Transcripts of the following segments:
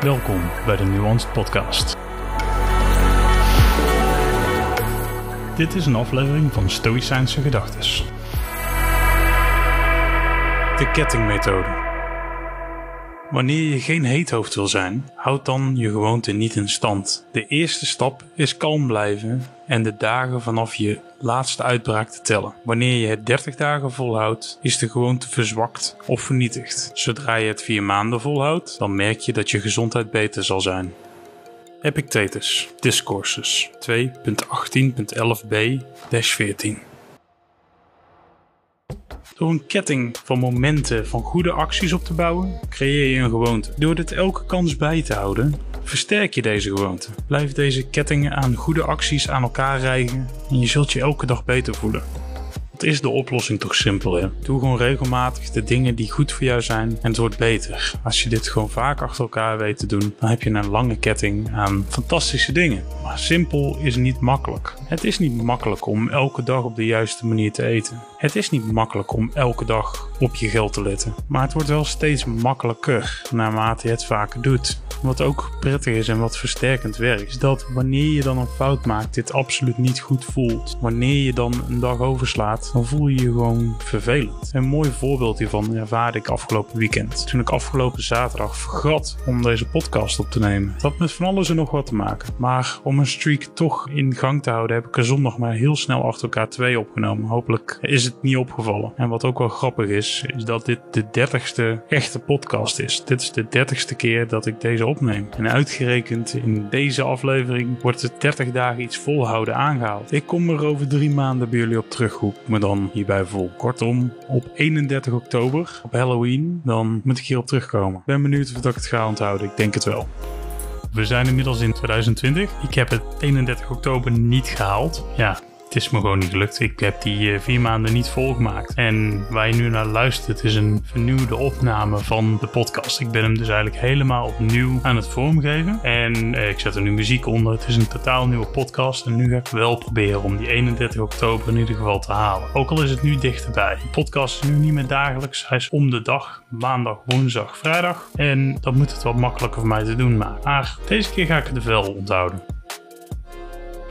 Welkom bij de Nuanced Podcast. Dit is een aflevering van Stoïcijnse Gedachtes. De kettingmethode. Wanneer je geen heethoofd wil zijn, houd dan je gewoonte niet in stand. De eerste stap is kalm blijven en de dagen vanaf je laatste uitbraak te tellen. Wanneer je het 30 dagen volhoudt, is de gewoonte verzwakt of vernietigd. Zodra je het 4 maanden volhoudt, dan merk je dat je gezondheid beter zal zijn. Epictetus, Discourses 2.18.11b-14 door een ketting van momenten van goede acties op te bouwen, creëer je een gewoonte. Door dit elke kans bij te houden, versterk je deze gewoonte. Blijf deze kettingen aan goede acties aan elkaar rijgen en je zult je elke dag beter voelen. Wat is de oplossing toch simpel, hè? Doe gewoon regelmatig de dingen die goed voor jou zijn en het wordt beter. Als je dit gewoon vaak achter elkaar weet te doen, dan heb je een lange ketting aan fantastische dingen. Maar simpel is niet makkelijk. Het is niet makkelijk om elke dag op de juiste manier te eten. Het is niet makkelijk om elke dag op je geld te letten. Maar het wordt wel steeds makkelijker naarmate je het vaker doet. Wat ook prettig is en wat versterkend werkt, is dat wanneer je dan een fout maakt, dit absoluut niet goed voelt. Wanneer je dan een dag overslaat, dan voel je je gewoon vervelend. Een mooi voorbeeld hiervan ervaarde ik afgelopen weekend. Toen ik afgelopen zaterdag vergat om deze podcast op te nemen. Dat had met van alles en nog wat te maken. Maar om een streak toch in gang te houden, heb ik er zondag maar heel snel achter elkaar twee opgenomen. Hopelijk is het niet opgevallen. En wat ook wel grappig is, is dat dit de dertigste echte podcast is. Dit is de dertigste keer dat ik deze opneem. En uitgerekend in deze aflevering wordt het 30 dagen iets volhouden aangehaald. Ik kom er over drie maanden bij jullie op terug hoe me dan hierbij voel. Kortom, op 31 oktober, op Halloween, dan moet ik hierop terugkomen. Ben benieuwd of ik het ga onthouden. Ik denk het wel. We zijn inmiddels in 2020. Ik heb het 31 oktober niet gehaald. Ja, het is me gewoon niet gelukt. Ik heb die uh, vier maanden niet volgemaakt. En waar je nu naar luistert is een vernieuwde opname van de podcast. Ik ben hem dus eigenlijk helemaal opnieuw aan het vormgeven. En uh, ik zet er nu muziek onder. Het is een totaal nieuwe podcast. En nu ga ik wel proberen om die 31 oktober in ieder geval te halen. Ook al is het nu dichterbij. De podcast is nu niet meer dagelijks. Hij is om de dag. Maandag, woensdag, vrijdag. En dat moet het wat makkelijker voor mij te doen maken. Maar deze keer ga ik het wel onthouden.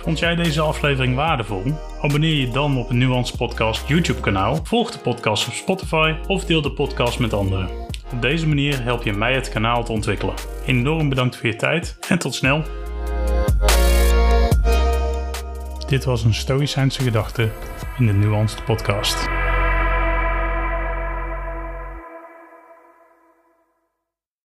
Vond jij deze aflevering waardevol? Abonneer je dan op een Nuance Podcast YouTube kanaal, volg de podcast op Spotify of deel de podcast met anderen. Op deze manier help je mij het kanaal te ontwikkelen. Enorm bedankt voor je tijd en tot snel. Dit was een Stoïcijnse gedachte in de Nuanced Podcast.